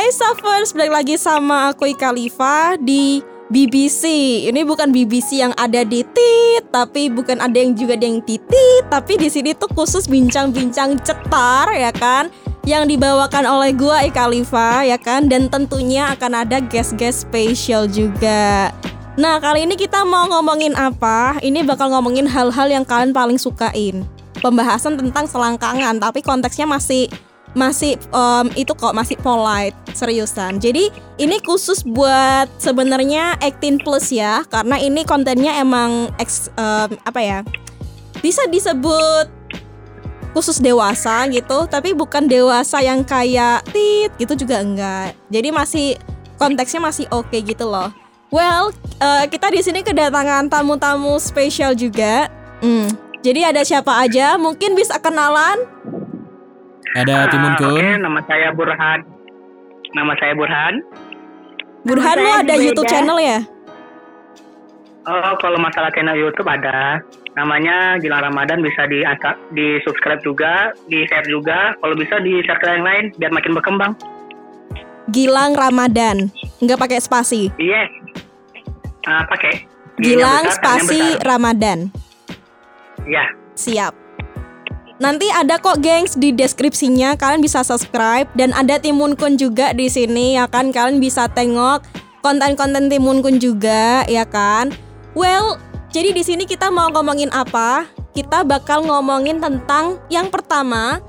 Hai Suffers, balik lagi sama aku Ika Liva di BBC. Ini bukan BBC yang ada di tit, tapi bukan ada yang juga ada yang titit, tapi di sini tuh khusus bincang-bincang cetar ya kan yang dibawakan oleh gua Ika Liva ya kan dan tentunya akan ada guest-guest spesial juga. Nah, kali ini kita mau ngomongin apa? Ini bakal ngomongin hal-hal yang kalian paling sukain. Pembahasan tentang selangkangan, tapi konteksnya masih masih um, itu kok masih polite seriusan. Jadi ini khusus buat sebenarnya 18 plus ya karena ini kontennya emang ex, um, apa ya bisa disebut khusus dewasa gitu tapi bukan dewasa yang kayak tit gitu juga enggak. Jadi masih konteksnya masih oke okay gitu loh. Well uh, kita di sini kedatangan tamu-tamu spesial juga. Hmm, jadi ada siapa aja? Mungkin bisa kenalan ada Timun Kun. Okay, nama saya Burhan. Nama saya Burhan. Burhan lo ada YouTube channel ya? Oh, kalau masalah channel YouTube ada. Namanya Gilang Ramadan bisa di di subscribe juga, di share juga. Kalau bisa di share ke yang lain biar makin berkembang. Gilang Ramadan, nggak pakai spasi? Iya. Yes. Uh, pakai. Gilang besar, spasi Ramadan. Iya. Siap. Nanti ada kok gengs di deskripsinya kalian bisa subscribe dan ada Timun Kun juga di sini ya kan kalian bisa tengok konten-konten Timun Kun juga ya kan. Well, jadi di sini kita mau ngomongin apa? Kita bakal ngomongin tentang yang pertama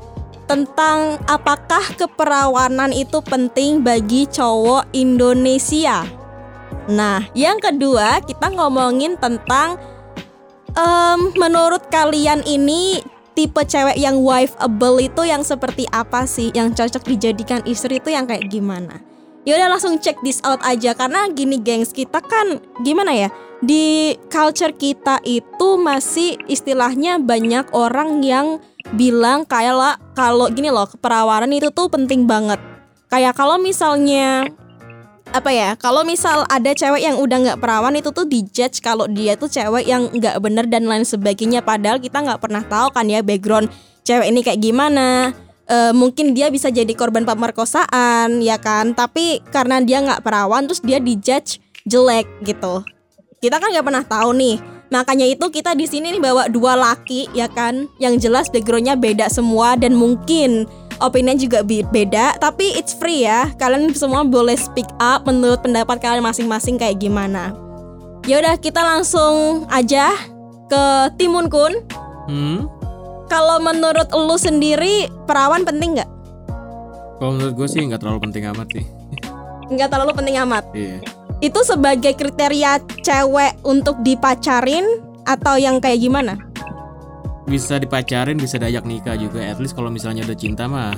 tentang apakah keperawanan itu penting bagi cowok Indonesia. Nah, yang kedua kita ngomongin tentang um, menurut kalian ini tipe cewek yang wife-able itu yang seperti apa sih? Yang cocok dijadikan istri itu yang kayak gimana? Ya udah langsung check this out aja. Karena gini gengs kita kan gimana ya? Di culture kita itu masih istilahnya banyak orang yang bilang kayak lah kalau gini loh keperawanan itu tuh penting banget. Kayak kalau misalnya apa ya kalau misal ada cewek yang udah nggak perawan itu tuh dijudge kalau dia tuh cewek yang nggak bener dan lain sebagainya. Padahal kita nggak pernah tahu kan ya background cewek ini kayak gimana. E, mungkin dia bisa jadi korban pemerkosaan ya kan? Tapi karena dia nggak perawan terus dia dijudge jelek gitu. Kita kan nggak pernah tahu nih. Makanya itu kita di sini nih bawa dua laki ya kan? Yang jelas backgroundnya beda semua dan mungkin opini juga beda tapi it's free ya. Kalian semua boleh speak up menurut pendapat kalian masing-masing kayak gimana. Ya udah kita langsung aja ke Timun Kun. Hmm? kalau menurut lu sendiri perawan penting nggak? Kalau menurut gue sih nggak terlalu penting amat sih. Nggak terlalu penting amat? Iya. Itu sebagai kriteria cewek untuk dipacarin atau yang kayak gimana bisa dipacarin bisa diajak nikah juga. At least kalau misalnya udah cinta mah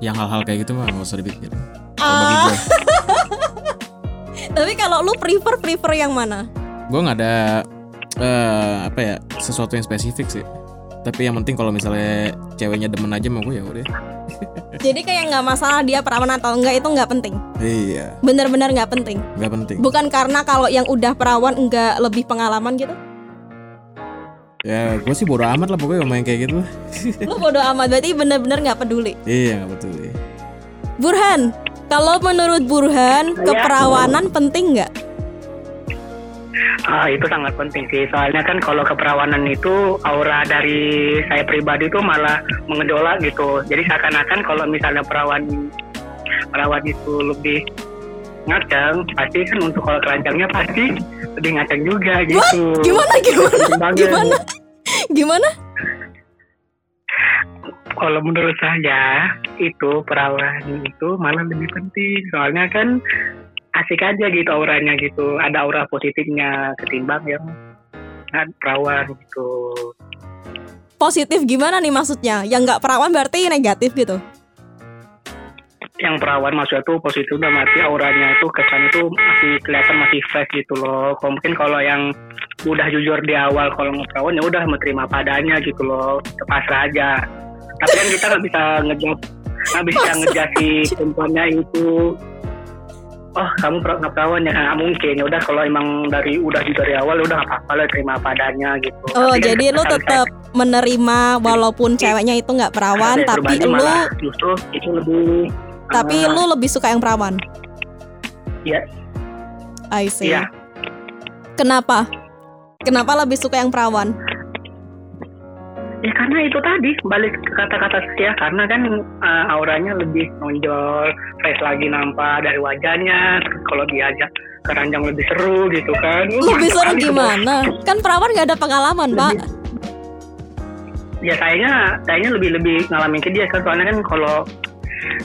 yang hal-hal kayak gitu mah nggak usah dipikir uh. tapi kalau lu prefer prefer yang mana? Gue nggak ada uh, apa ya sesuatu yang spesifik sih. Tapi yang penting kalau misalnya ceweknya demen aja mau gue ya udah. Jadi kayak nggak masalah dia perawan atau enggak itu nggak penting? Iya. Bener-bener nggak penting? Nggak penting. Bukan karena kalau yang udah perawan enggak lebih pengalaman gitu Ya gue sih bodo amat lah pokoknya main kayak gitu. Lu bodo amat berarti bener-bener gak peduli. Iya gak peduli. Burhan Kalau menurut Burhan ya. Keperawanan penting gak? Ah, itu sangat penting sih. Soalnya kan kalau keperawanan itu aura dari saya pribadi itu malah mengedolak gitu. Jadi seakan-akan kalau misalnya perawan perawan itu lebih ngaceng pasti kan untuk kalau keranjangnya pasti lebih ngaceng juga gitu. What? gimana? gimana gimana? Gimana? Kalau menurut saya itu perawan itu malah lebih penting. Soalnya kan asik aja gitu auranya gitu. Ada aura positifnya ketimbang yang kan perawan gitu. Positif gimana nih maksudnya? Yang nggak perawan berarti negatif gitu yang perawan maksudnya tuh positif udah mati auranya itu kesan itu masih kelihatan masih fresh gitu loh. Kalau mungkin kalau yang udah jujur di awal kalau mau perawan ya udah menerima padanya gitu loh, pasrah aja. Tapi kan kita nggak bisa ngejas nggak bisa ngejasi perempuannya itu. Oh kamu nggak perawan ya? Nggak mungkin. Ya udah kalau emang dari udah dari awal ya udah nggak apa-apa lah terima padanya gitu. Oh tapi kan jadi kan lu tetap menerima walaupun ceweknya itu nggak perawan tapi lu justru itu lebih Tapi Ah. lu lebih suka yang perawan. Iya, I see. iya. Kenapa? Kenapa lebih suka yang perawan? Ya karena itu tadi balik ke kata-kata saya karena kan eh, auranya lebih nonjol, fresh lagi nampak dari wajahnya. Kalau diajak ke ranjang lebih seru gitu kan. Lebih Mantap seru gimana? Kan perawan gak ada pengalaman, Pak. Lebih- ya kayaknya kayaknya lebih lebih ngalamin ke dia kan soalnya kan kalau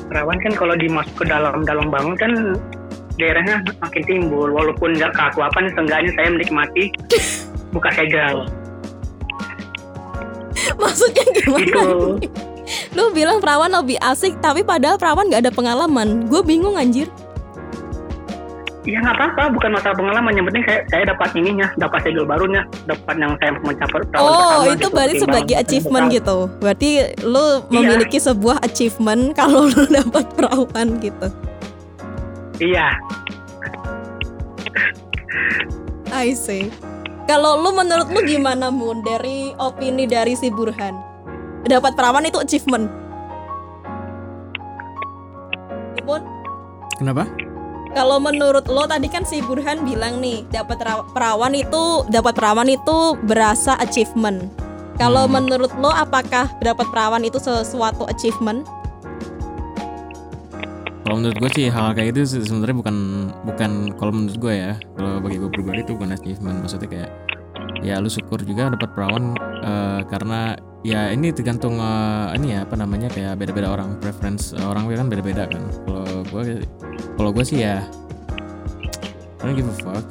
perawan kan kalau dimasuk ke dalam dalam bangun kan daerahnya makin timbul walaupun nggak keakuapan seenggaknya saya menikmati buka segel Maksudnya gimana? Gitu. Lu bilang perawan lebih asik, tapi padahal perawan gak ada pengalaman. Gue bingung anjir. Ya nggak apa-apa bukan masalah pengalaman yang penting saya saya dapat ininya dapat segel barunya dapat yang saya mencapai Oh, pertama itu gitu, berarti sebagai achievement gitu. Berarti lu Iya. memiliki sebuah achievement kalau lu dapat perawan gitu. iya I see. Kalau lu menurut lu gimana Mun dari opini dari si Burhan? Dapat perawan itu achievement. Mun, Kenapa? Kalau menurut lo tadi kan si Burhan bilang nih dapat ra- perawan itu dapat perawan itu berasa achievement. Kalau Hmm. menurut lo apakah dapat perawan itu sesuatu achievement? Kalau menurut gue sih hal kayak itu se- sebenarnya bukan bukan kalau menurut gue ya. Kalau bagi gue pribadi itu bukan achievement. Maksudnya kayak ya lu syukur juga dapat perawan eh, karena ya ini tergantung eh, ini ya apa namanya kayak beda-beda orang preference eh, orang kan beda-beda kan. Kalau gue kalau gue sih ya I don't give a fuck.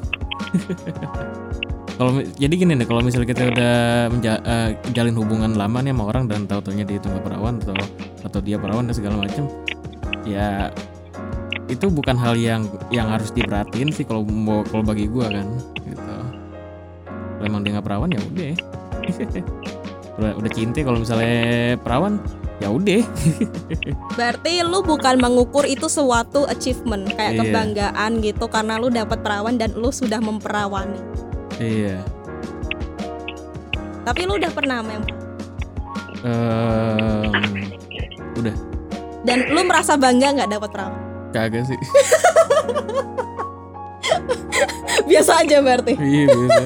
kalau jadi gini deh kalau misalnya kita udah menja- eh, jalin hubungan lama nih sama orang dan tahu taunya dia itu nggak perawan atau atau dia perawan dan segala macam ya itu bukan hal yang yang harus diperhatiin sih kalau kalau bagi gua kan gitu kalau emang dia nggak perawan ya udah udah udah cinta kalau misalnya perawan ya udah Berarti lu bukan mengukur itu suatu achievement kayak Iya. kebanggaan gitu karena lu dapat perawan dan lu sudah memperawani. iya Tapi lu udah pernah yang Ehm, udah dan lu merasa bangga nggak dapat perawan? kagak sih Biasa aja berarti. iya biasa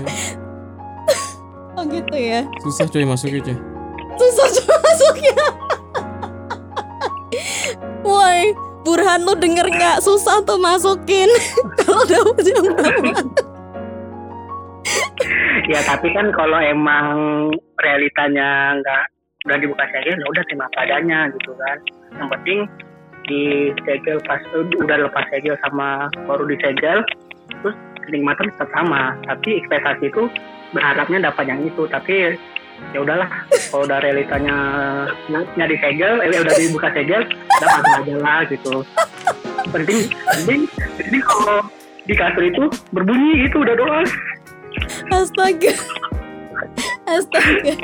Oh gitu ya. susah coy masuknya coy Susah cuma masuknya. Woi, Burhan lu denger nggak susah tuh masukin kalau dapet yang perawan. ya tapi kan kalau emang realitanya nggak udah dibuka segel ya udah terima padanya gitu kan yang penting di segel pas udah lepas segel sama baru disegel terus kenikmatan tetap sama tapi ekspektasi itu berharapnya dapat yang itu tapi ya udahlah kalau udah realitanya nggak disegel eh udah dibuka segel dapat aja lah gitu penting penting penting kalau di kasur itu berbunyi itu udah doa Astaga. Astaga.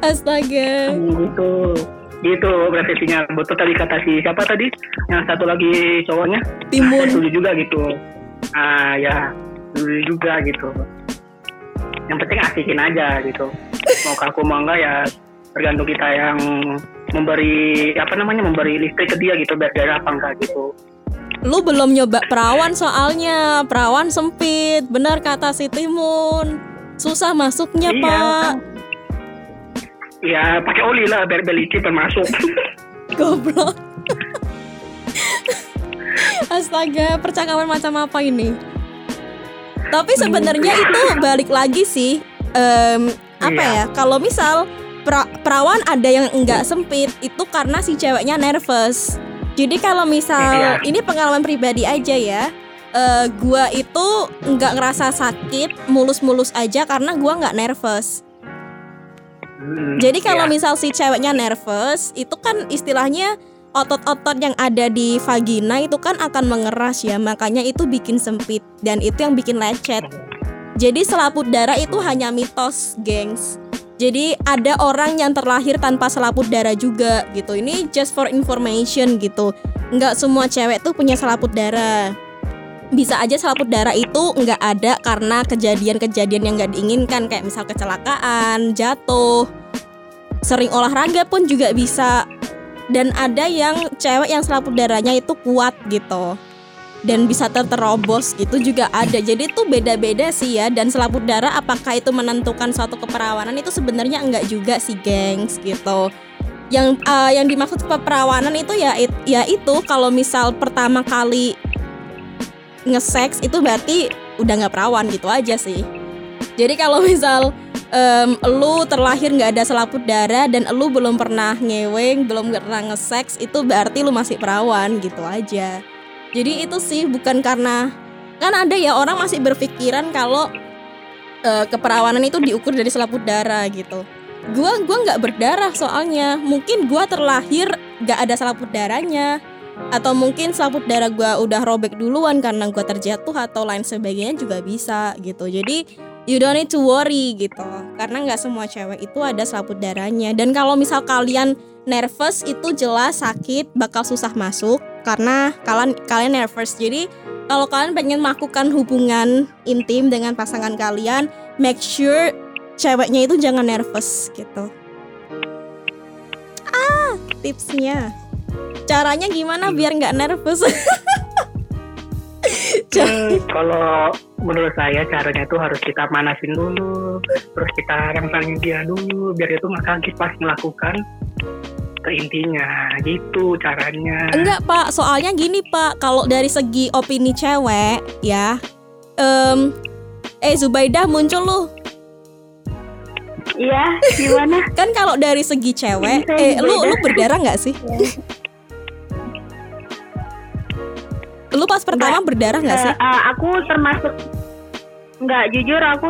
Astaga. gitu gitu refleksinya betul tadi kata si siapa tadi yang satu lagi cowoknya Timun. setuju juga gitu ah ya. Setuju juga gitu. Yang penting asikin aja gitu. Mau kaku mau enggak ya tergantung kita yang memberi apa namanya memberi listrik ke dia gitu biar dia apa enggak gitu. Lu belum nyoba perawan soalnya. Perawan sempit. Benar kata si Timun. Susah masuknya Iya, pak. Ya pakai oli lah biar belicin termasuk. Goblok Astaga percakapan macam apa ini Tapi sebenarnya itu balik lagi sih em, Apa Iya. ya Kalau misal pra- perawan ada yang enggak sempit Itu karena si ceweknya nervous Jadi kalau misal Iya. Ini pengalaman pribadi aja ya eh, Gua itu nggak ngerasa sakit Mulus-mulus aja karena gua nggak nervous Hmm, jadi kalau ya. misal si ceweknya nervous, itu kan istilahnya otot-otot yang ada di vagina itu kan akan mengeras ya, makanya itu bikin sempit dan itu yang bikin lecet. Jadi selaput darah itu hanya mitos, gengs. Jadi ada orang yang terlahir tanpa selaput darah juga gitu. Ini just for information gitu. Nggak semua cewek tuh punya selaput darah. Bisa aja selaput darah itu nggak ada karena kejadian-kejadian yang nggak diinginkan kayak misal kecelakaan, jatuh, sering olahraga pun juga bisa dan ada yang cewek yang selaput darahnya itu kuat gitu. Dan bisa terterobos gitu juga ada. Jadi itu beda-beda sih ya. Dan selaput darah apakah itu menentukan suatu keperawanan itu sebenarnya enggak juga sih gengs gitu. Yang uh, yang dimaksud keperawanan itu ya it, ya itu. Kalau misal pertama kali nge-sex itu berarti udah nggak perawan gitu aja sih. Jadi kalau misal um, lu terlahir nggak ada selaput darah dan lu belum pernah ngeweng belum pernah nge-sex itu berarti lu masih perawan gitu aja. Jadi itu sih bukan karena kan ada ya orang masih berpikiran kalau uh, keperawanan itu diukur dari selaput darah gitu. Gua gua nggak berdarah soalnya. Mungkin gua terlahir nggak ada selaput darahnya. Atau mungkin selaput darah gua udah robek duluan karena gua terjatuh atau lain sebagainya juga bisa gitu. Jadi you don't need to worry gitu karena nggak semua cewek itu ada selaput darahnya. Dan kalau misal kalian nervous itu jelas sakit bakal susah masuk. Karena kalian kalian nervous. Jadi kalau kalian pengen melakukan hubungan intim dengan pasangan kalian make sure ceweknya itu jangan nervous gitu. Ah tipsnya. Caranya gimana biar nggak nervous hmm, kalau menurut saya caranya itu harus kita manasin dulu terus kita rempangin dia dulu biar itu maka pas melakukan ke intinya gitu caranya. Enggak pak. Soalnya gini pak. Kalau dari segi opini cewek ya um, eh Zubaidah muncul lu Iya, gimana? kan kalau dari segi cewek, eh lu lu berdarah nggak sih? Lu pas pertama Enggak. berdarah nggak sih? Uh, aku termasuk nggak jujur aku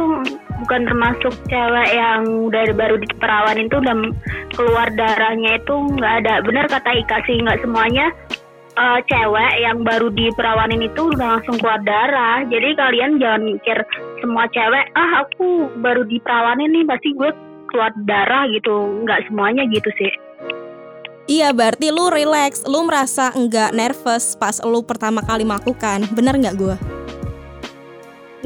bukan termasuk cewek yang udah baru di perawan itu udah keluar darahnya itu nggak ada benar kata Ika sih nggak semuanya uh, cewek yang baru di perawanin itu udah langsung keluar darah jadi kalian jangan mikir semua cewek ah aku baru di perawanin nih pasti gue keluar darah gitu nggak semuanya gitu sih Iya berarti lu relax, lu merasa enggak nervous pas lu pertama kali melakukan, bener nggak gue?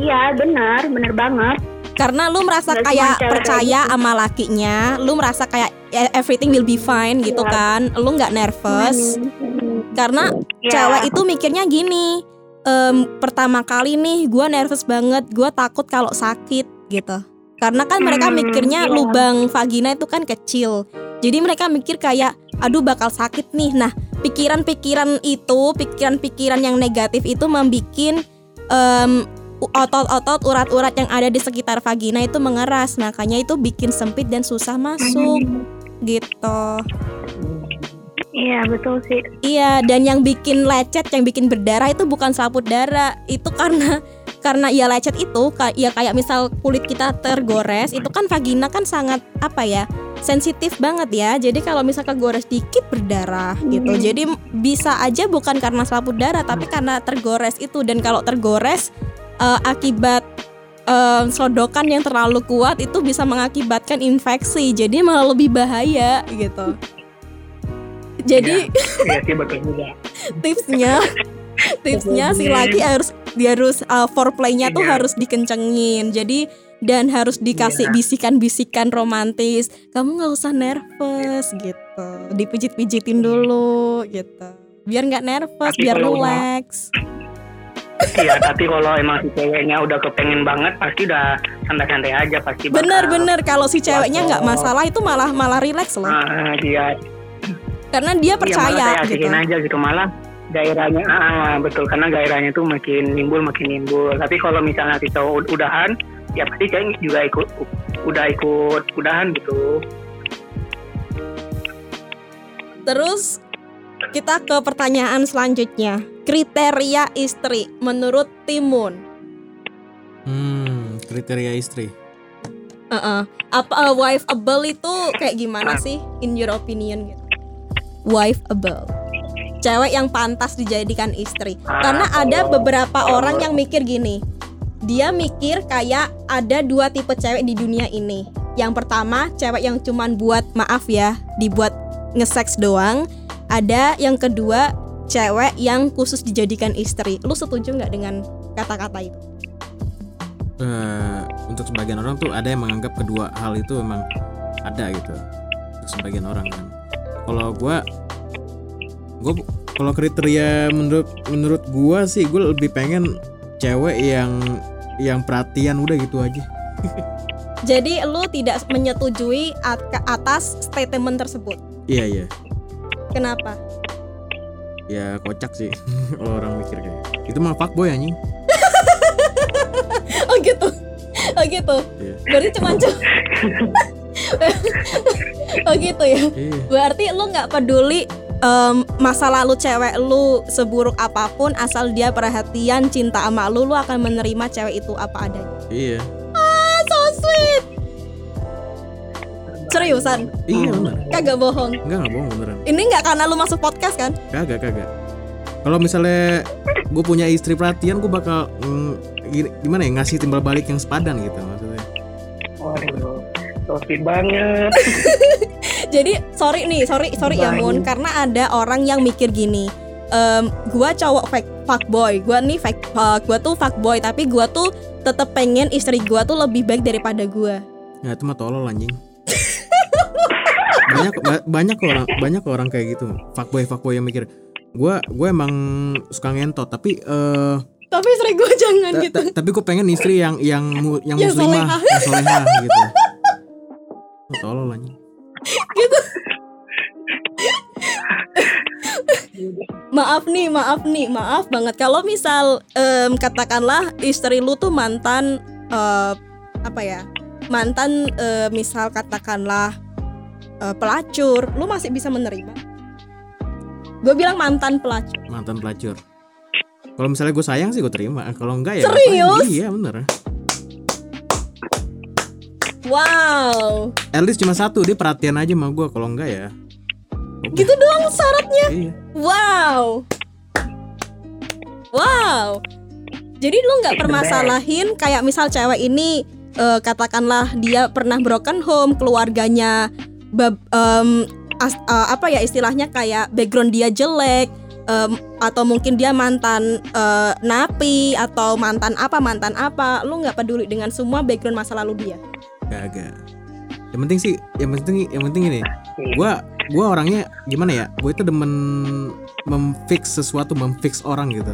Iya benar, bener banget. Karena lu merasa Gak kayak percaya gitu. sama lakinya, lu merasa kayak e, everything will be fine gitu iya. kan, lu nggak nervous. Hmm. Karena yeah. cewek itu mikirnya gini, um, pertama kali nih gue nervous banget, gue takut kalau sakit gitu. Karena kan mereka hmm, mikirnya yeah. lubang vagina itu kan kecil, jadi mereka mikir kayak aduh bakal sakit nih. Nah, pikiran-pikiran itu, pikiran-pikiran yang negatif itu membuat um, otot-otot urat-urat yang ada di sekitar vagina itu mengeras. Makanya itu bikin sempit dan susah masuk. Gitu. Iya betul sih. Iya dan yang bikin lecet, yang bikin berdarah itu bukan selaput darah, itu karena karena ya lecet itu ya kayak misal kulit kita tergores, itu kan vagina kan sangat apa ya sensitif banget ya. Jadi kalau misalkan gores dikit berdarah gitu. Hmm. Jadi bisa aja bukan karena selaput darah tapi karena tergores itu dan kalau tergores uh, akibat uh, sodokan yang terlalu kuat itu bisa mengakibatkan infeksi. Jadi malah lebih bahaya gitu. Jadi ya, ya sih betul juga. tipsnya tipsnya si laki harus dia harus uh, foreplaynya tuh iya. harus dikencengin. Jadi dan harus dikasih yeah. bisikan-bisikan romantis kamu nggak usah nervous gitu dipijit-pijitin dulu gitu biar nggak nervous tapi biar relax Iya, tapi kalau emang si ceweknya udah kepengen banget, pasti udah santai-santai aja pasti. Bener-bener kalau si ceweknya nggak masalah itu malah malah relax loh. Ah, iya. Karena dia iya, percaya iya, gitu. aja gitu malah gairahnya ah betul. Karena gairahnya tuh makin nimbul makin nimbul. Tapi kalau misalnya si cowok udahan, ya pasti saya juga ikut udah ikut udahan gitu. Terus kita ke pertanyaan selanjutnya. Kriteria istri menurut Timun? Hmm kriteria istri. Uh -uh. apa uh, wife able itu kayak gimana sih in your opinion gitu? Wife able cewek yang pantas dijadikan istri karena ada beberapa orang yang mikir gini dia mikir kayak ada dua tipe cewek di dunia ini. Yang pertama, cewek yang cuman buat maaf ya, dibuat ngeseks doang. Ada yang kedua, cewek yang khusus dijadikan istri. Lu setuju nggak dengan kata-kata itu? Uh, untuk sebagian orang tuh ada yang menganggap kedua hal itu memang ada gitu. Untuk sebagian orang kan. Kalau gue gue kalau kriteria menurut menurut gua sih gue lebih pengen cewek yang yang perhatian udah gitu aja Jadi lu tidak menyetujui atas statement tersebut. iya iya Kenapa? ya kocak sih kalau orang mikir kayak itu mah fuckboy anjing Oh gitu. Oh gitu. Iya. Berarti cuma cu- Oh gitu ya. iya Berarti lu nggak peduli em, masa lalu cewek lu seburuk apa pun asal dia perhatian cinta sama lu lu akan menerima cewek itu apa adanya. iya Ah, so sweet. Seriusan? iya benar Kagak bohong. enggak enggak bohong beneran Ini nggak karena lu masuk podcast kan? kagak kagak kalau misalnya gue punya istri perhatian gue bakal mm, gimana ya ngasih timbal balik yang sepadan gitu maksudnya Waduh, so sweet banget. Jadi sorry nih, sorry sorry ya Mun, karena ada orang yang mikir gini. Em, gua cowok fake fuckboy, gua nih fake fuck, gua tuh fuckboy, tapi gua tuh tetep pengen istri gua tuh lebih baik daripada gua. ya itu mah tolol anjing banyak ba- banyak orang banyak orang kayak gitu fuckboy fuckboy yang mikir gue gue emang suka ngentot tapi eh Tapi istri gua jangan ta- gitu. ta- tapi gue pengen istri yang yang mu- yang Yang muslimah solehah. yang solehah gitu Oh, tolol anjing Maaf nih, maaf nih, maaf banget. Kalau misal em, katakanlah istri lu tuh mantan eh, apa ya? Mantan eh, misal katakanlah eh, pelacur, lu masih bisa menerima? Gue bilang mantan pelacur. mantan pelacur kalau misalnya gue sayang sih gue terima kalau enggak ya Serius? iya bener Wow, at least cuma satu dia perhatian aja sama gue kalau enggak ya udah. gitu doang syaratnya. iya Wow, wow. Jadi lu nggak permasalahin kayak misal cewek ini eh, katakanlah dia pernah broken home, keluarganya bab, em, as- eh, apa ya istilahnya kayak background dia jelek. em, atau mungkin dia mantan eh, napi atau mantan apa mantan apa lu nggak peduli dengan semua background masa lalu dia Kagak. Yang penting sih, yang penting yang penting ini. Gua gua orangnya gimana ya? Gue itu demen memfix sesuatu, memfix orang gitu.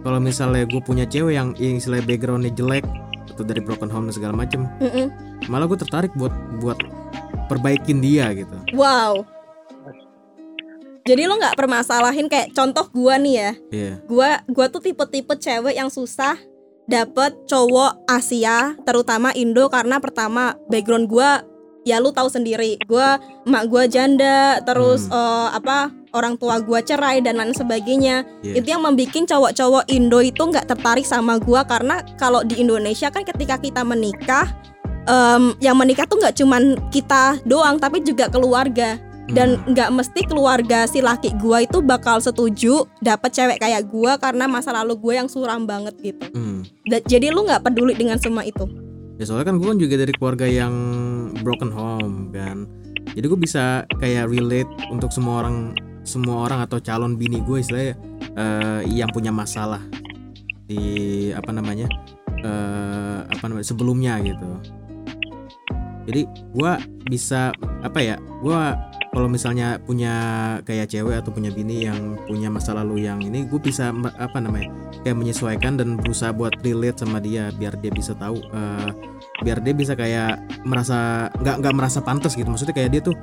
Kalau misalnya gue punya cewek yang yang istilahnya backgroundnya jelek atau dari broken home dan segala macem, Mm-mm. malah gue tertarik buat buat perbaikin dia gitu. wow jadi lu nggak permasalahin kayak contoh gua nih ya Iya. gua gua tuh tipe-tipe cewek yang susah dapet cowok Asia terutama Indo karena pertama background gua ya lu tahu sendiri. Gua emak gua janda terus eh, apa orang tua gua cerai dan lain sebagainya. Iya. itu yang membuat cowok-cowok Indo itu nggak tertarik sama gua karena kalau di Indonesia kan ketika kita menikah em, yang menikah tuh nggak cuman kita doang tapi juga keluarga dan Hmm. nggak mesti keluarga si laki gua itu bakal setuju dapet cewek kayak gua karena masa lalu gue yang suram banget gitu. Hmm. Jadi lu nggak peduli dengan semua itu. Ya soalnya kan gue kan juga dari keluarga yang broken home kan. Jadi gue bisa kayak relate untuk semua orang semua orang atau calon bini gue istilahnya eh, yang punya masalah di apa namanya eh, apa namanya sebelumnya gitu. Jadi gue bisa apa ya? Gue kalau misalnya punya kayak cewek atau punya bini yang punya masa lalu yang ini, gue bisa apa namanya kayak menyesuaikan dan berusaha buat relate sama dia biar dia bisa tahu eh, biar dia bisa kayak merasa nggak nggak merasa pantas gitu maksudnya kayak dia tuh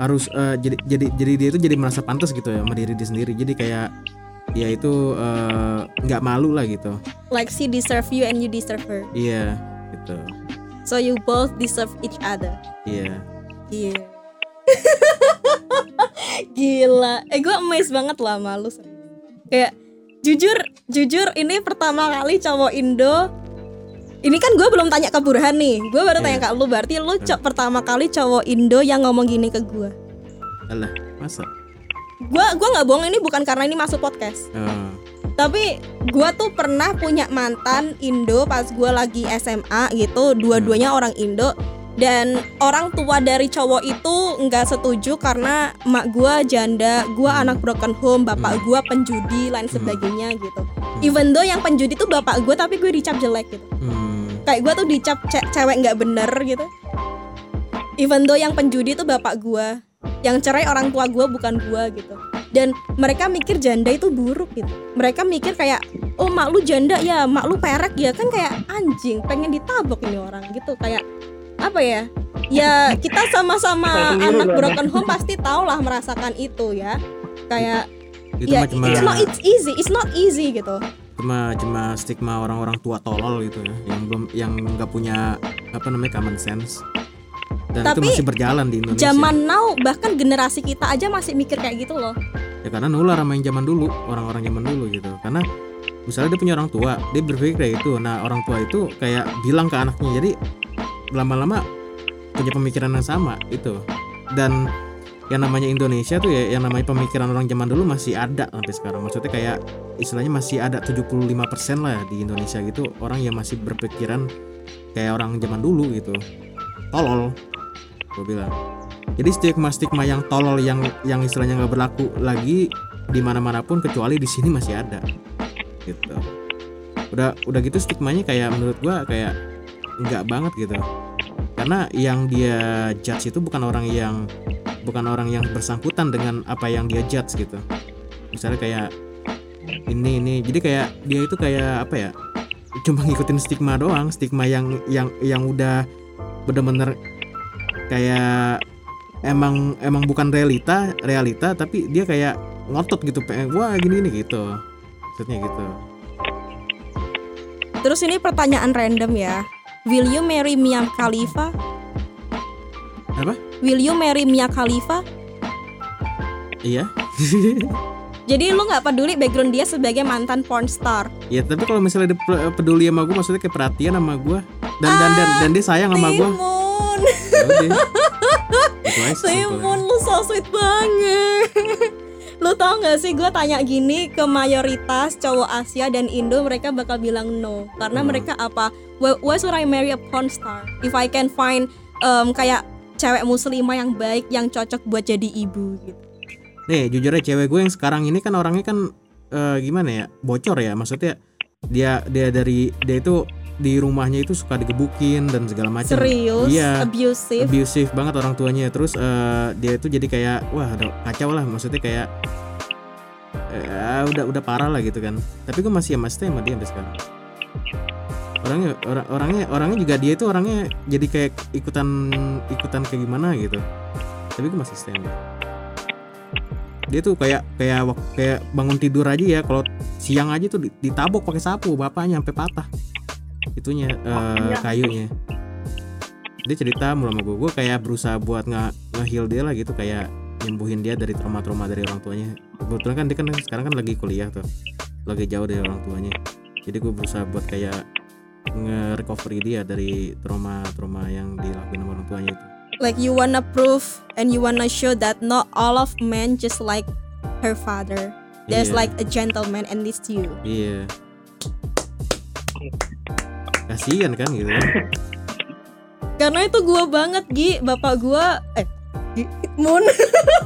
harus eh, jadi jadi jadi dia itu jadi merasa pantas gitu ya sama diri dia sendiri jadi kayak dia itu eh, nggak malu lah gitu Like she deserve you and you deserve her. iya gitu So you both deserve each other. iya Iya. Gila. Eh gue amazed banget lah sama lu. Kayak jujur jujur ini pertama kali cowok Indo ini kan gue belum tanya ke Burhan nih gue baru tanya ke lu berarti lu co- pertama kali cowok Indo yang ngomong gini ke gue alah masa gue gua nggak bohong ini bukan karena ini masuk podcast Eh, tapi gue tuh pernah punya mantan Indo pas gue lagi SMA gitu. Dua-duanya orang Indo. Dan orang tua dari cowok itu nggak setuju karena mak gue janda. Gue anak broken home bapak Hmm. gue penjudi lain sebagainya gitu. Even though yang penjudi tuh bapak gue tapi gue dicap jelek gitu. Hmm, kayak gue tuh dicap ce- cewek nggak bener gitu. Even though yang penjudi tuh bapak gue yang cerai orang tua gue bukan gue gitu dan mereka mikir janda itu buruk gitu. Mereka mikir kayak oh mak lu janda ya mak lu perek ya. Kan kayak anjing pengen ditabok ini orang gitu. Kayak apa ya ya kita sama-sama anak broken home pasti tau lah merasakan itu ya. Kayak itu ya cuma it's not it's easy it's not easy gitu. Cuma cuma stigma orang-orang tua tolol gitu ya yang belum yang nggak punya apa namanya common sense dan Tapi, itu masih berjalan di Indonesia. zaman now bahkan generasi kita aja masih mikir kayak gitu loh. Ya karena nular sama yang zaman dulu orang-orang zaman dulu gitu. Karena misalnya dia punya orang tua dia berpikir kayak itu nah orang tua itu kayak bilang ke anaknya jadi lama-lama punya pemikiran yang sama itu dan yang namanya Indonesia tuh ya yang namanya pemikiran orang zaman dulu masih ada sampai sekarang. Maksudnya kayak istilahnya masih ada 75% lah di Indonesia gitu orang yang masih berpikiran kayak orang zaman dulu gitu tolol. Gue bilang. Jadi stigma stigma yang tolol yang yang istilahnya nggak berlaku lagi di mana mana pun kecuali di sini masih ada. Gitu. Udah udah gitu stigmanya kayak menurut gua kayak nggak banget gitu. Karena yang dia judge itu bukan orang yang bukan orang yang bersangkutan dengan apa yang dia judge gitu. Misalnya kayak ini ini. Jadi kayak dia itu kayak apa ya? Cuma ngikutin stigma doang stigma yang yang yang udah bener-bener kayak emang emang bukan realita realita tapi dia kayak ngotot gitu pengen wah gini gini gitu. Maksudnya gitu. Terus ini pertanyaan random ya. Will you marry Mia Khalifa? Apa? Will you marry Mia Khalifa? Iya. Jadi lu nggak peduli background dia sebagai mantan porn star? Ya tapi kalau misalnya dia pe- peduli sama gue maksudnya kayak perhatian sama gue dan dan dan dan dia sayang sama gue Timun Timun lu so sweet banget. Lu tau gak sih gue tanya gini ke mayoritas cowok Asia dan Indo mereka bakal bilang no. Karena Hmm. mereka apa? Why, why should I marry a porn star? If I can find um, kayak cewek muslimah yang baik yang cocok buat jadi ibu gitu. Nih jujur aja cewek gue yang sekarang ini kan orangnya kan eh, gimana ya? Bocor ya maksudnya dia dia dari dia itu di rumahnya itu suka digebukin dan segala macam. Serius, iya. Abusive? Abusive banget orang tuanya. Terus eh, dia itu jadi kayak wah ada kacau lah. Maksudnya kayak eh, udah udah parah lah gitu kan. Tapi gue masih sama stay sama dia sampai sekarang. Orangnya orang orangnya orangnya juga dia itu orangnya jadi kayak ikutan ikutan kayak gimana gitu. Tapi gue masih stay sama dia. Tuh kayak kayak kayak bangun tidur aja ya. Kalau siang aja tuh di- ditabok pakai sapu. Bapaknya sampai patah itunya eh, kayunya. Dia cerita mulu sama gue gue kayak berusaha buat nge nge-heal dia lah gitu kayak nyembuhin dia dari trauma-trauma dari orang tuanya. Kebetulan kan dia kan sekarang kan lagi kuliah tuh lagi jauh dari orang tuanya. Jadi gue berusaha buat kayak nge-recovery dia dari trauma-trauma yang dilakuin sama orang tuanya itu. Like you wanna prove and you wanna show that not all of men just like her father. There's Iya. like a gentleman and it's you. Iya kasihan kan gitu kan. Karena itu gua banget Gi. Bapak gua Eh Gi Moon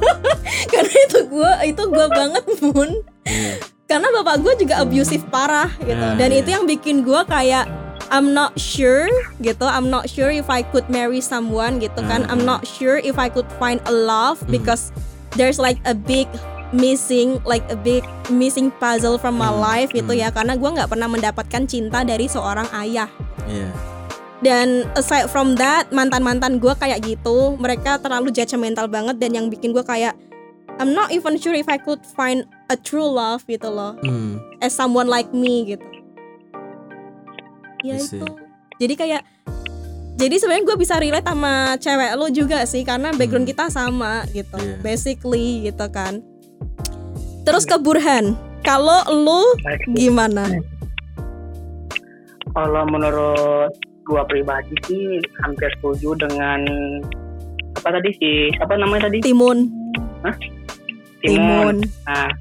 Karena itu gua Itu gua banget Moon iya. Karena bapak gua juga abusive parah gitu. Ah, Dan iya. itu yang bikin gua kayak I'm not sure gitu. I'm not sure if I could marry someone gitu kan. Ah, I'm ah. not sure if I could find a love Hmm. Because there's like a big missing like a big missing puzzle from my Hmm, life gitu hmm. ya karena gua nggak pernah mendapatkan cinta dari seorang ayah. Iya. Dan aside from that mantan-mantan gue kayak gitu mereka terlalu judgmental banget dan yang bikin gue kayak I'm not even sure if I could find a true love gitu loh hmm. as someone like me gitu. Ya itu. Jadi kayak jadi sebenarnya gue bisa relate sama cewek lo juga sih karena background Hmm. kita sama gitu Iya. basically gitu kan terus ke Burhan. Kalau lo Baik. gimana? Kalau menurut gua pribadi sih hampir setuju dengan apa tadi sih apa namanya tadi? Timun. Timun. Timun. Nah,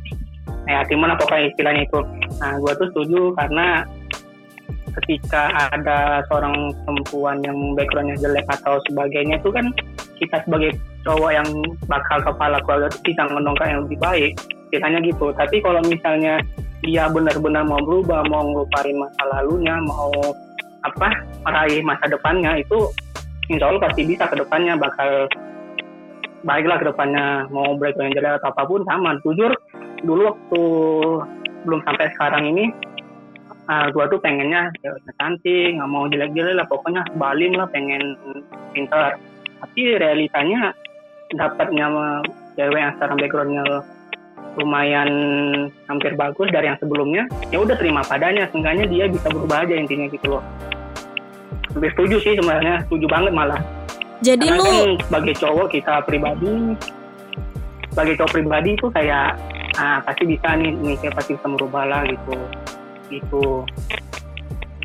ya Timun apa pokoknya istilahnya itu. Nah, gua tuh setuju karena ketika ada seorang perempuan yang backgroundnya jelek atau sebagainya itu kan kita sebagai cowok yang bakal kepala keluarga itu bisa mendongkrak yang lebih baik ceritanya gitu. Tapi kalau misalnya dia benar-benar mau berubah mau ngelupain masa lalunya mau apa meraih masa depannya itu insya Allah pasti bisa ke depannya bakal baiklah ke depannya. Mau yang jelek atau apa pun sama. Jujur dulu waktu belum sampai sekarang ini uh, gua tuh pengennya ya, cantik nggak mau jelek-jelek lah pokoknya balim lah pengen pintar. Tapi realitanya dapatnya cewek yang sekarang backgroundnya lumayan hampir bagus dari yang sebelumnya ya udah terima padanya. Seenggaknya dia bisa berubah aja intinya gitu loh. Lebih setuju sih sebenarnya setuju banget malah. Jadi Karena lu kan sebagai cowok kita pribadi sebagai cowok pribadi itu kayak ah pasti bisa nih nih kayak pasti bisa merubah lah gitu. Gitu.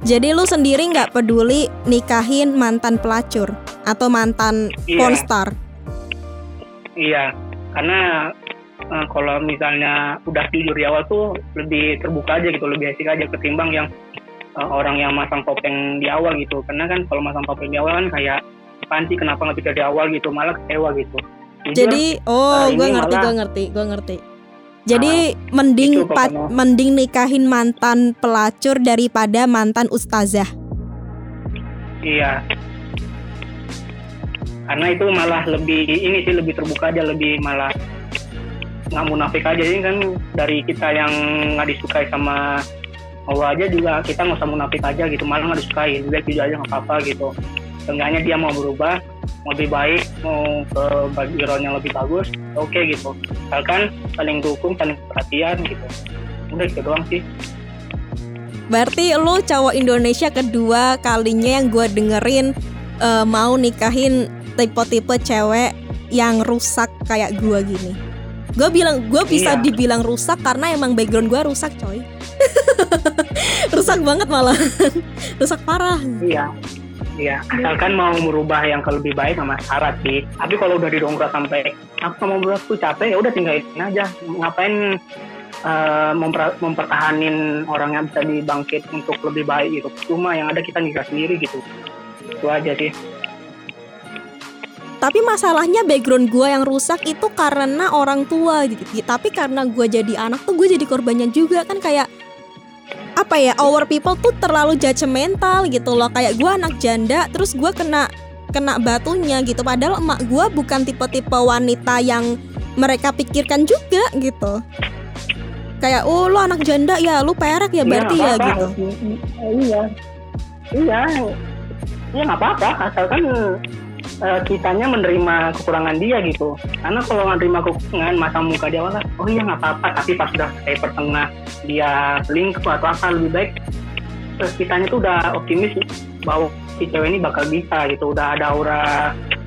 Jadi lu sendiri nggak peduli nikahin mantan pelacur atau mantan Iya. pornstar. iya. Karena eh, kalau misalnya udah jujur di awal tuh lebih terbuka aja gitu lebih asik aja ketimbang yang eh, orang yang masang topeng di awal gitu karena kan kalau masang topeng di awal kan kayak apaan sih kenapa nggak bisa di awal gitu malah kecewa gitu Jujur, Jadi oh, hari gue ngerti, gue ngerti, gue ngerti. Jadi mending itu pa- pokoknya. mending nikahin mantan pelacur daripada mantan ustazah. Iya. Karena itu malah lebih ini sih lebih terbuka aja lebih malah nggak munafik aja ini kan. Dari kita yang nggak disukai sama Allah aja juga kita nggak usah munafik aja gitu. Malah nggak disukai juga jujur aja nggak apa-apa gitu. Seenggaknya dia mau berubah mau lebih baik mau ke background yang lebih bagus oke gitu. Misalkan saling dukung saling perhatian gitu. Udah gitu doang sih. Berarti lu cowok Indonesia kedua kalinya yang gue dengerin eh, mau nikahin tipe-tipe cewek yang rusak kayak gue gini. Gue bilang gue bisa Iya. dibilang rusak karena emang background gue rusak coy. rusak banget malah, rusak parah. Iya. Iya, asalkan mau merubah yang ke lebih baik sama syarat sih. Tapi kalau udah didongkrak sampai aku mau berubah tuh capek, ya udah tinggalin aja. Ngapain eh, memper- mempertahanin orang yang bisa dibangkit untuk lebih baik gitu. Cuma yang ada kita nikah sendiri gitu. Itu aja sih. Tapi masalahnya background gue yang rusak itu karena orang tua gitu. Tapi karena gue jadi anak tuh gue jadi korbannya juga kan kayak apa ya our people tuh terlalu judgmental gitu loh. Kayak gue anak janda terus gue kena kena batunya gitu. Padahal emak gue bukan tipe-tipe wanita yang mereka pikirkan juga gitu. Kayak oh lu anak janda ya lu perak ya berarti ya Iya, nggak gitu. apa-apa. Iya. Iya. Iya nggak apa-apa, asalkan eh, kitanya menerima kekurangan dia gitu. Karena kalau terima kekurangan, masa muka dia malah, oh iya nggak apa-apa. Tapi pas udah kayak pertengah dia selingkuh atau apa lebih baik, terus kitanya tuh udah optimis bahwa si cewek ini bakal bisa gitu. Udah ada aura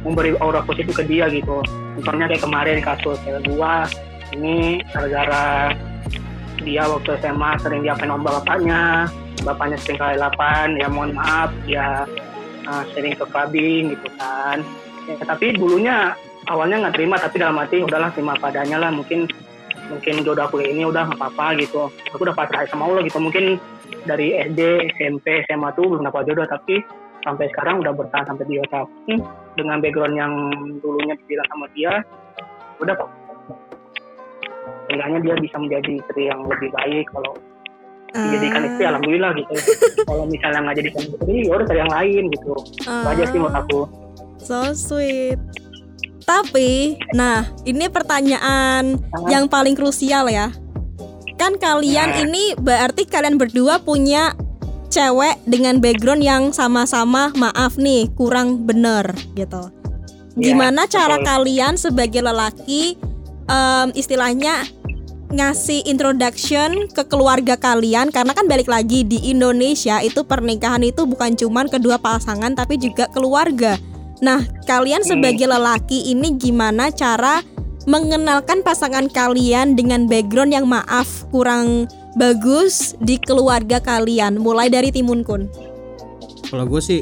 memberi aura positif ke dia gitu. Contohnya kayak kemarin kasus cewek gua ini gara-gara dia waktu SMA sering diapain sama bapaknya bapaknya sering kali lapan ya mohon maaf dia uh, sering ke clubbing gitu kan. Ya, tapi dulunya awalnya nggak terima tapi dalam hati udahlah terima padanya lah mungkin mungkin jodoh aku ini udah nggak apa-apa gitu. Aku udah pasrah sama Allah gitu. Mungkin dari SD SMP SMA tuh belum dapat jodoh tapi sampai sekarang udah bertahan sampai tiga tahun dengan background yang dulunya dibilang sama dia udah kok. Seenggaknya dia bisa menjadi istri yang lebih baik kalau dijadikan istri Ah, alhamdulillah gitu kalau misalnya nggak jadikan istri ya udah cari yang lain gitu itu aja sih menurut aku So sweet. Tapi, nah ini pertanyaan Sangat- yang paling krusial ya. Kan kalian Nah. ini berarti kalian berdua punya cewek dengan background yang sama-sama maaf nih kurang bener gitu. Iya, Gimana cara betul. kalian sebagai lelaki em, istilahnya ngasih introduction ke keluarga kalian karena kan balik lagi di Indonesia itu pernikahan itu bukan cuman kedua pasangan tapi juga keluarga. Nah, kalian Hmm. sebagai lelaki ini gimana cara mengenalkan pasangan kalian dengan background yang maaf kurang bagus di keluarga kalian mulai dari Timun Kun. Kalau gue sih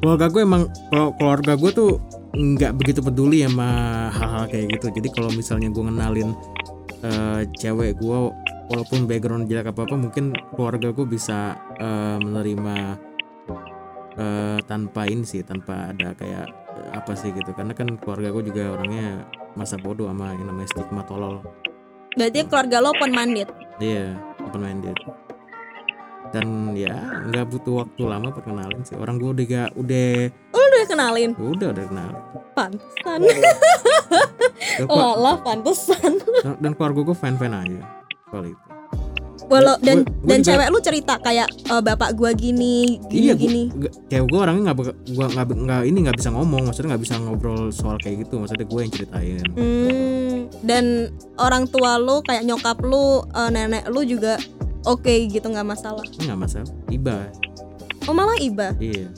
keluarga gue emang kalau keluarga gue tuh nggak begitu peduli sama hal-hal kayak gitu. Jadi kalau misalnya gue ngenalin eh, cewek gue walaupun background jelek apa apa mungkin keluarga gue bisa eh, menerima eh, tanpa ini sih tanpa ada kayak eh, apa sih gitu karena kan keluarga gue juga orangnya masa bodoh sama yang namanya stigma tolol Berarti keluarga lo open minded. Iya, open minded. Dan ya nggak butuh waktu lama perkenalan sih. Orang gue udah gak, udah Udah kenalin. udah udah kenal Pantesan. Oh kelu- lah, pantesan. dan, dan keluarga gue fan fan aja soal itu Walau dan Gua- gua dan juga- cewek lu cerita kayak "Eh, bapak gua gini, gini iya gua, gini. gua- kayak gue orangnya nggak gua nggak nggak ini nggak bisa ngomong maksudnya nggak bisa ngobrol soal kayak gitu maksudnya gue yang ceritain Hmm, dan orang tua lu kayak nyokap lu, eh, nenek lu juga oke gitu nggak masalah. Nggak masalah iba Oh malah iba. iya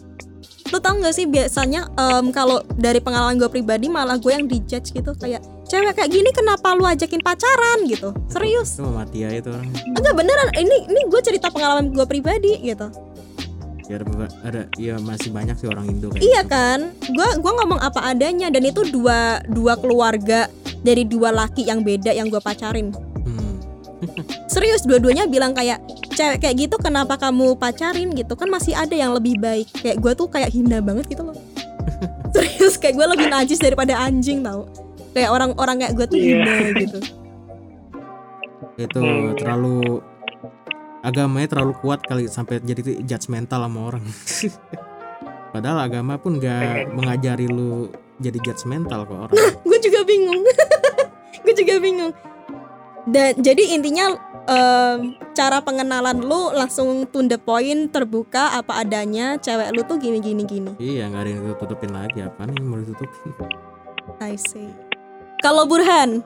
Lu tau gak sih biasanya em, kalau dari pengalaman gue pribadi malah gue yang dijudge gitu kayak cewek kayak gini kenapa lu ajakin pacaran gitu. Serius. itu mama Tia itu orang Enggak beneran ini ini gue cerita pengalaman gue pribadi gitu. ya ada, ada ya masih banyak sih orang Indo kayak Iya gitu. kan? Gua gua ngomong apa adanya dan itu dua dua keluarga dari dua laki yang beda yang gue pacarin. Serius dua-duanya bilang kayak cewek kayak gitu kenapa kamu pacarin gitu kan masih ada yang lebih baik. Kayak gue tuh kayak hina banget gitu loh. Serius kayak gue lebih najis daripada anjing tau. Kayak orang-orang kayak gue tuh Iya. hina gitu. itu Hmm. terlalu agamanya terlalu kuat kali sampai jadi judgmental sama orang padahal agama pun nggak mengajari lu jadi judgmental ke orang gue juga bingung. gue juga bingung. Dan jadi intinya em, cara pengenalan lu langsung to the point terbuka apa adanya cewek lu tuh gini gini gini. iya nggak ada yang tutupin lagi apa nih mau ditutupin I see. Kalau Burhan,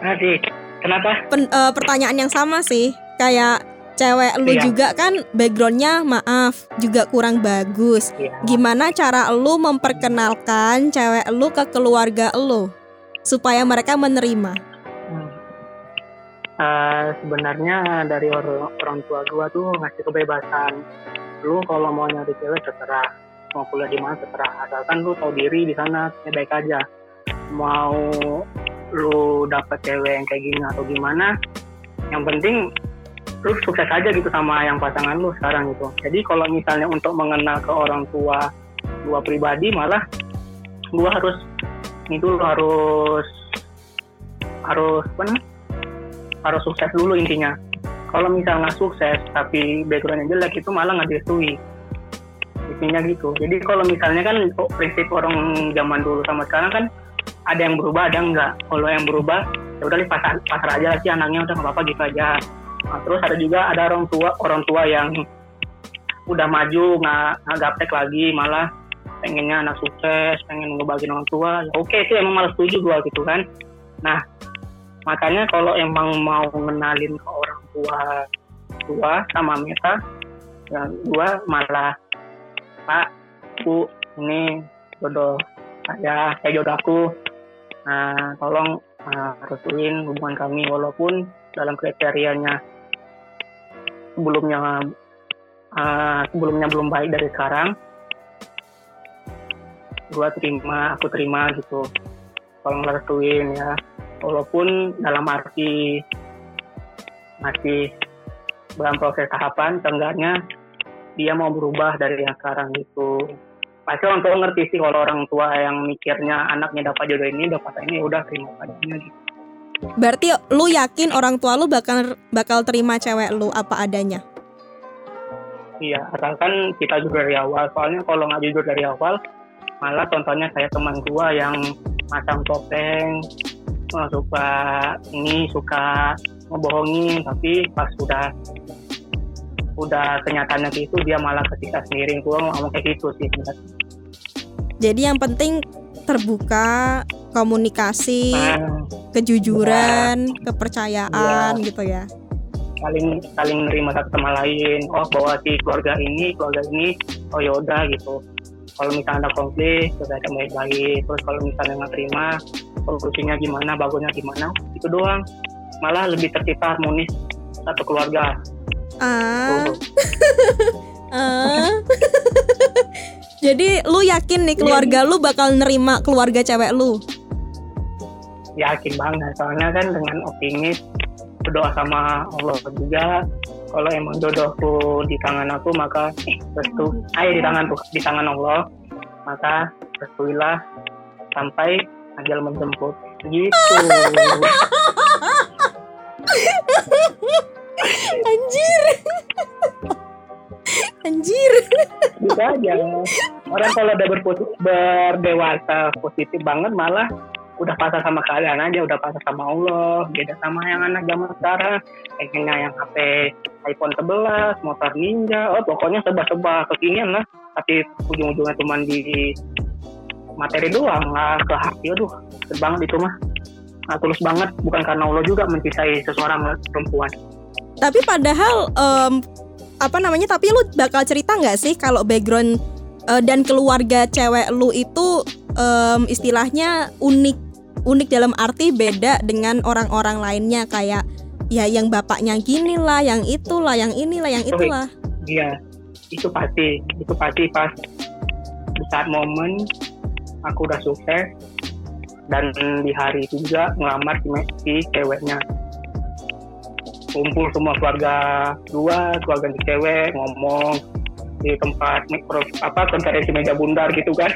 Nanti kenapa? pen- eh, pertanyaan yang sama sih. Kayak cewek lu Iya. juga kan backgroundnya maaf juga kurang bagus. Iya. Gimana cara lu memperkenalkan cewek lu ke keluarga lu supaya mereka menerima? Eh, sebenarnya dari orang, orang tua gua tuh ngasih kebebasan. Lu kalau mau nyari cewek terserah, mau kuliah di mana terserah. Asalkan lu tahu diri di sana ya baik aja. Mau lu dapet cewek yang kayak gini atau gimana, yang penting lu sukses aja gitu sama yang pasangan lu sekarang gitu. Jadi kalau misalnya untuk mengenal ke orang tua gua pribadi malah gua harus itu harus harus apa namanya? Harus sukses dulu intinya. Kalau misal nggak sukses tapi backgroundnya jelek itu malah nggak direstui. Intinya gitu. Jadi kalau misalnya kan oh, prinsip orang zaman dulu sama sekarang kan ada yang berubah ada yang enggak kalau yang berubah ya udah pasar pasar aja sih anaknya udah nggak apa-apa gitu aja. Nah, terus ada juga ada orang tua orang tua yang udah maju nggak nggak gaptek lagi malah pengennya anak sukses pengen ngebagiin orang tua. Ya oke sih emang malah setuju gua gitu kan. Nah makanya kalau emang mau ngenalin ke orang tua tua sama Meta ya gua malah Pak Bu ini jodoh saya saya jodoh aku. Nah tolong uh, restuin hubungan kami. Walaupun dalam kriterianya sebelumnya uh, sebelumnya belum baik dari sekarang gua terima aku terima gitu. Tolong restuin ya walaupun dalam arti masih dalam proses tahapan seenggaknya dia mau berubah dari yang sekarang gitu. Pasti orang tua ngerti sih kalau orang tua yang mikirnya anaknya dapat jodoh ini dapat ini udah terima padanya gitu. Berarti lu yakin orang tua lu bakal bakal terima cewek lu apa adanya? iya asalkan kita jujur dari awal. Soalnya kalau nggak jujur dari awal malah contohnya saya teman gua yang masang topeng eh, suka ini suka ngebohongin tapi pas sudah udah kenyataannya gitu dia malah ketika sendiri gua ngomong kayak gitu sih sebenarnya. Jadi yang penting terbuka, komunikasi, Nah, kejujuran, kepercayaan gitu ya. saling saling nerima satu sama lain. Oh bahwa si keluarga ini keluarga ini oh yaudah gitu. Kalau misalnya ada konflik kita ada baik-baik. Terus kalau misalnya nggak terima solusinya gimana bagusnya gimana itu doang. Malah lebih tercipta harmonis satu keluarga. Ah, ah. Jadi lu yakin nih keluarga lu bakal nerima keluarga cewek lu? yakin banget soalnya kan dengan optimis berdoa sama Allah juga. Kalau emang jodohku di tangan aku maka restu. Ayo di tangan tuh di tangan Allah maka restuilah sampai ajal menjemput gitu. Anjir. Anjir. gitu aja. Orang kalau udah berpositif, berdewasa positif banget malah udah pasrah sama kalian aja udah pasrah sama Allah. Beda sama yang anak zaman sekarang. Pengennya yang HP iPhone 11 motor ninja. Oh pokoknya sebab-sebab kekinian lah. Tapi ujung-ujungnya cuma di materi doang nggak ke hati aduh banget itu mah nah, tulus banget bukan karena Allah juga mencintai seseorang perempuan Tapi padahal em, apa namanya? Tapi lu bakal cerita nggak sih kalau background eh, dan keluarga cewek lu itu em, istilahnya unik unik dalam arti beda dengan orang-orang lainnya kayak ya yang bapaknya gini lah, yang itulah, yang inilah, yang itulah. Iya, itu pasti, itu pasti pas saat momen aku udah sukses dan di hari itu juga ngelamar si, si ceweknya. Kumpul semua keluarga dua, keluarga si cewek ngomong di tempat mikro apa konferensi meja bundar gitu kan.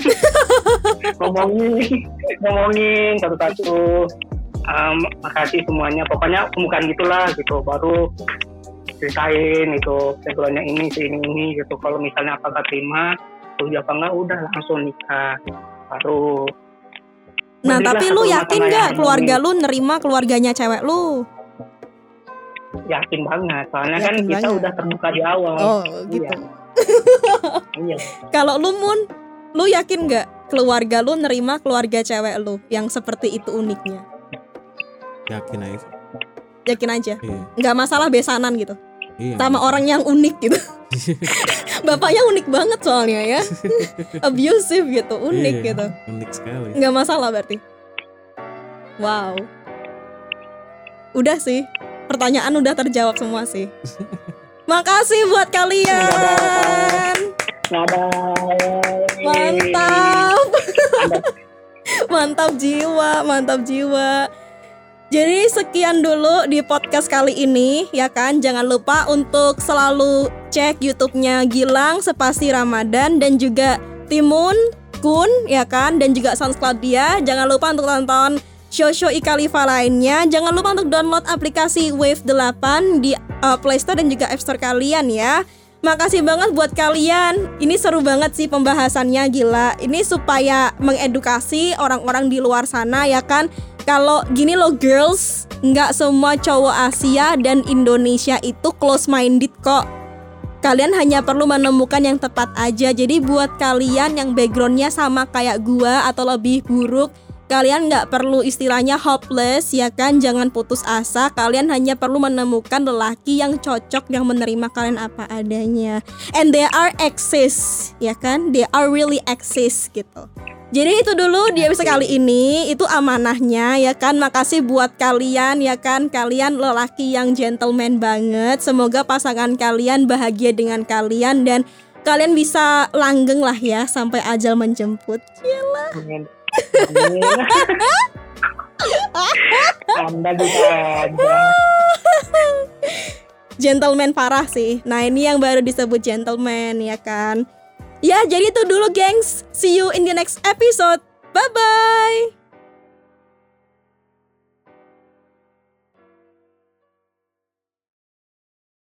Ngomongin ngomongin satu-satu. Um, makasih semuanya. Pokoknya bukan gitulah gitu baru ceritain itu backgroundnya ini ini ini gitu. Kalau misalnya apa nggak terima setuju apa enggak udah langsung nikah baru Nah, tapi lu yakin yang keluarga lu nerima keluarganya cewek lu? yakin banget soalnya kan Yakin kita banget. udah terbuka di awal Oh, gitu. iya Kalau lu Mun, lu yakin nggak keluarga lu nerima keluarga cewek lu yang seperti itu uniknya? Yakin aja. Yakin aja. Iya. Nggak masalah besanan gitu. Iya. Sama orang yang unik gitu. Bapaknya unik banget soalnya ya. Abusive gitu, unik Iya, gitu. Unik sekali. Nggak masalah berarti. Wow. Udah sih. Pertanyaan udah terjawab semua sih. Makasih buat kalian. Mantap. mantap jiwa, mantap jiwa. Jadi sekian dulu di podcast kali ini ya kan. Jangan lupa untuk selalu cek YouTube-nya Gilang Sepasti Ramadan dan juga Timun Kun ya kan dan juga SoundCloud dia. Jangan lupa untuk tonton show-show Ikalifa lainnya. Jangan lupa untuk download aplikasi Wave 8 di uh, Play Store dan juga App Store kalian ya. Makasih banget buat kalian. Ini seru banget sih pembahasannya gila. Ini supaya mengedukasi orang-orang di luar sana ya kan. Kalau gini loh girls, nggak semua cowok Asia dan Indonesia itu close minded kok. Kalian hanya perlu menemukan yang tepat aja. Jadi buat kalian yang backgroundnya sama kayak gua atau lebih buruk, kalian nggak perlu istilahnya hopeless ya kan? Jangan putus asa. Kalian hanya perlu menemukan lelaki yang cocok yang menerima kalian apa adanya. And they are exist ya kan? They are really exist gitu jadi itu dulu di episode kali ini itu amanahnya ya kan makasih buat kalian ya kan kalian lelaki yang gentleman banget semoga pasangan kalian bahagia dengan kalian dan kalian bisa langgeng lah ya sampai ajal menjemput Gila. Amin. Amin. Anda juga gentleman parah sih. Nah, ini yang baru disebut gentleman ya kan. Ya, jadi itu dulu gengs. See you in the next episode. Bye bye.